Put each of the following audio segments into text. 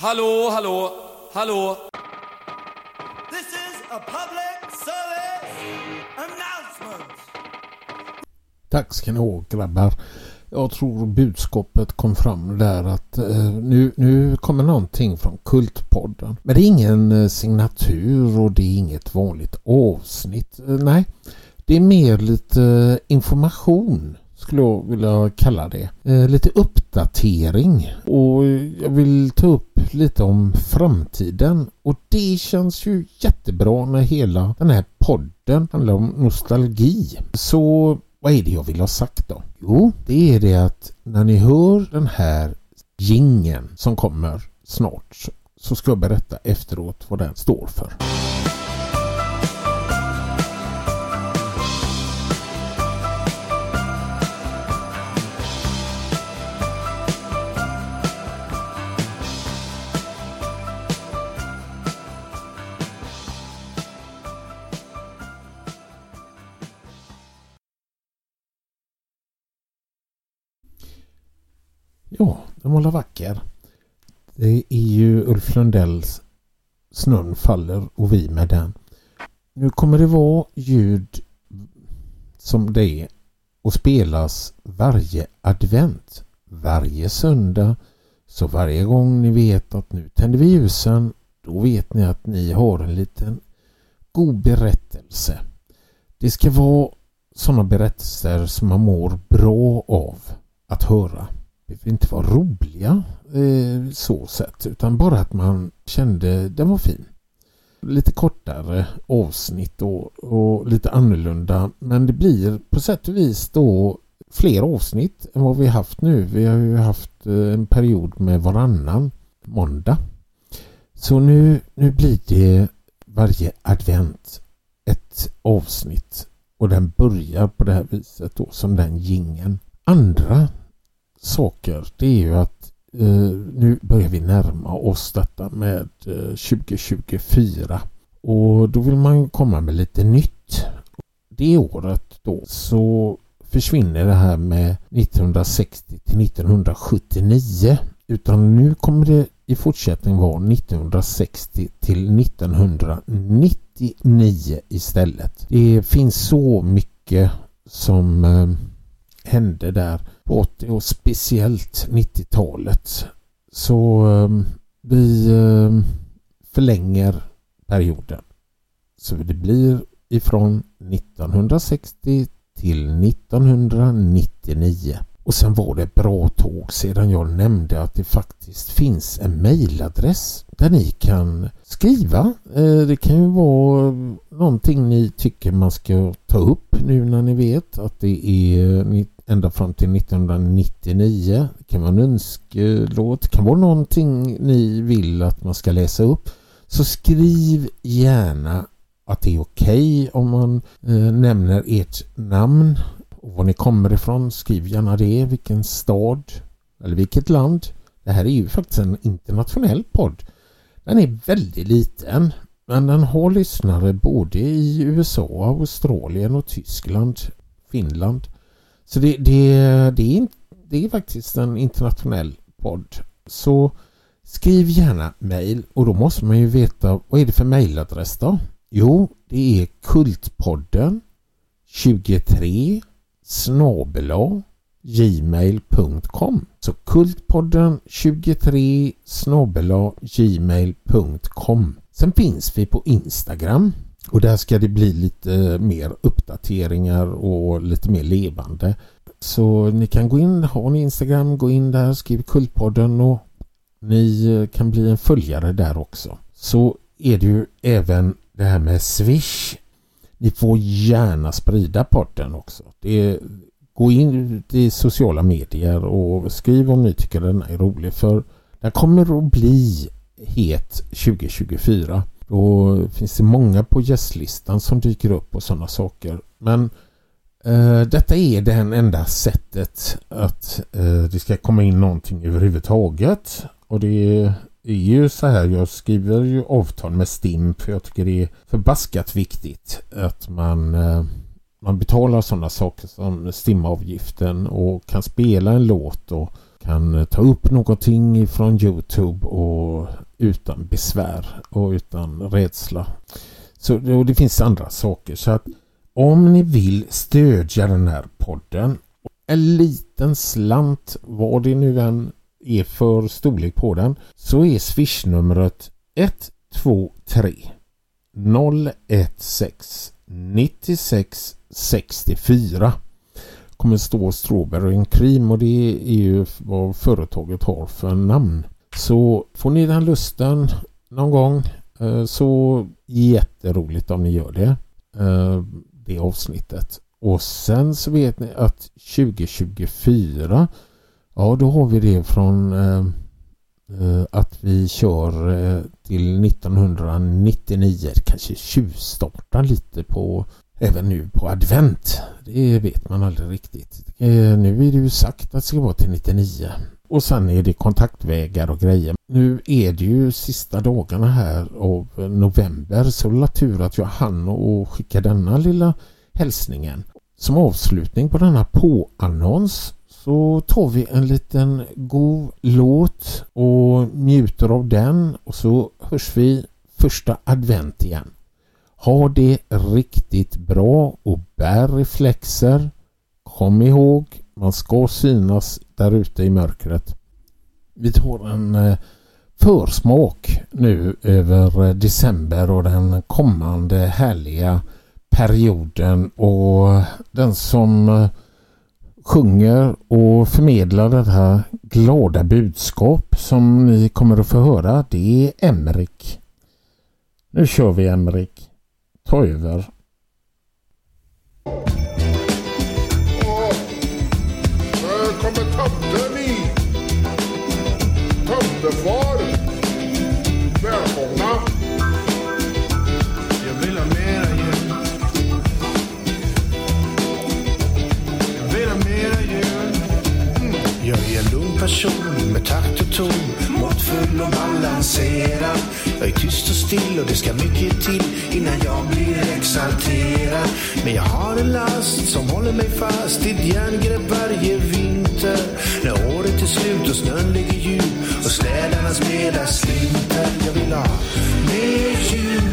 Hallå, hallå, hallå. This is a public service announcement. Tack ska ni ha grabbar. Jag tror budskapet kom fram där att eh, nu, nu kommer någonting från Kultpodden. Men det är ingen eh, signatur och det är inget vanligt avsnitt. Eh, nej, det är mer lite eh, information skulle jag vilja kalla det. Eh, lite uppdatering och jag vill ta upp lite om framtiden och det känns ju jättebra när hela den här podden handlar om nostalgi. Så vad är det jag vill ha sagt då? Jo, det är det att när ni hör den här gingen som kommer snart så ska jag berätta efteråt vad den står för. Ja, den var vacker. Det är ju Ulf Lundells Snön faller och vi med den. Nu kommer det vara ljud som det är och spelas varje advent. Varje söndag. Så varje gång ni vet att nu tänder vi ljusen då vet ni att ni har en liten god berättelse. Det ska vara sådana berättelser som man mår bra av att höra behöver inte vara roliga eh, så sett utan bara att man kände den var fin. Lite kortare avsnitt och, och lite annorlunda men det blir på sätt och vis då fler avsnitt än vad vi haft nu. Vi har ju haft eh, en period med varannan måndag. Så nu, nu blir det varje advent ett avsnitt och den börjar på det här viset då som den gingen. Andra saker det är ju att eh, nu börjar vi närma oss detta med eh, 2024 och då vill man komma med lite nytt. Det året då så försvinner det här med 1960 till 1979 utan nu kommer det i fortsättningen vara 1960 till 1999 istället. Det finns så mycket som eh, hände där på 80 och speciellt 90-talet. Så eh, vi eh, förlänger perioden. Så det blir ifrån 1960 till 1999. Och sen var det ett bra tåg sedan jag nämnde att det faktiskt finns en mejladress där ni kan skriva. Eh, det kan ju vara någonting ni tycker man ska ta upp nu när ni vet att det är ända fram till 1999. Det kan vara en önskelåt, det kan vara någonting ni vill att man ska läsa upp. Så skriv gärna att det är okej okay om man eh, nämner ert namn och var ni kommer ifrån. Skriv gärna det, vilken stad eller vilket land. Det här är ju faktiskt en internationell podd. Den är väldigt liten men den har lyssnare både i USA, Australien och Tyskland, Finland. Så det, det, det, är, det är faktiskt en internationell podd. Så skriv gärna mail och då måste man ju veta vad är det för mailadress då? Jo, det är Kultpodden 23 snabela gmail.com Så Kultpodden 23 snabela gmail.com Sen finns vi på Instagram och där ska det bli lite mer uppdateringar och lite mer levande. Så ni kan gå in, har ni Instagram, gå in där, skriv Kultpodden och ni kan bli en följare där också. Så är det ju även det här med Swish. Ni får gärna sprida podden också. Det gå in i sociala medier och skriv om ni tycker den är rolig för den kommer att bli het 2024. Då finns det många på gästlistan som dyker upp och sådana saker. Men eh, detta är det enda sättet att eh, det ska komma in någonting överhuvudtaget. Och det är ju så här, jag skriver ju avtal med STIM för jag tycker det är förbaskat viktigt att man, eh, man betalar sådana saker som STIM-avgiften och kan spela en låt och kan ta upp någonting från Youtube och utan besvär och utan rädsla. Så och det finns andra saker så att om ni vill stödja den här podden en liten slant vad det nu än är för storlek på den så är swishnumret 123 016 96 64 kommer stå Strawberry and Cream och det är ju vad företaget har för namn. Så får ni den lusten någon gång eh, så jätteroligt om ni gör det. Eh, det avsnittet. Och sen så vet ni att 2024 ja då har vi det från eh, att vi kör till 1999 kanske tjuvstartar lite på även nu på advent. Det vet man aldrig riktigt. Nu är det ju sagt att det ska vara till 99. Och sen är det kontaktvägar och grejer. Nu är det ju sista dagarna här av november så det tur att jag hann och skicka denna lilla hälsningen. Som avslutning på denna påannons så tar vi en liten god låt och njuter av den och så hörs vi första advent igen. Ha det riktigt bra och bär reflexer. Kom ihåg, man ska synas där ute i mörkret. Vi tar en eh, försmak nu över eh, december och den kommande härliga perioden och den som eh, sjunger och förmedlar det här glada budskap som ni kommer att få höra det är Emrik. Nu kör vi Emrik. Ta över. Tomtefar. Välkomna. Jag vill ha mera jul. Jag vill ha mera jul. Mm. Jag är en lugn person med takt och ton. Måttfull och balanserad. Jag är tyst och still och det ska mycket till innan jag blir exalterad. Men jag har en last som håller mig fast i ett järngrepp varje vinter. När året är slut och snön ligger djup och städernas breda slinter. Jag vill ha mer jul,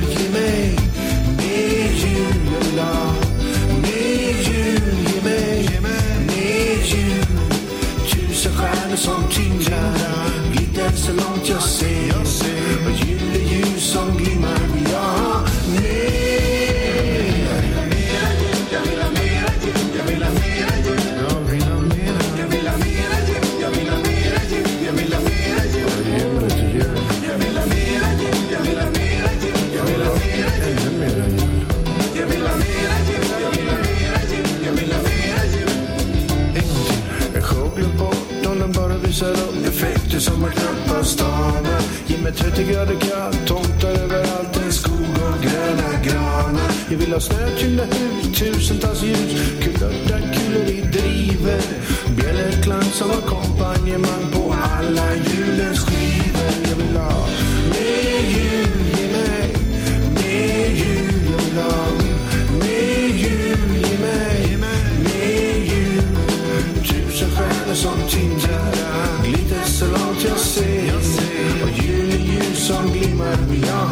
glömt bort om den bara visar upp effekter som man knappast anar. Ge mig 30 grader kallt, tomtar överallt, en skog och gröna granar. Jag vill ha snötyngda hus, tusentals ljus, kulörta kulor i driver. Bjällerklang som ackompanjemang på alla juleljus som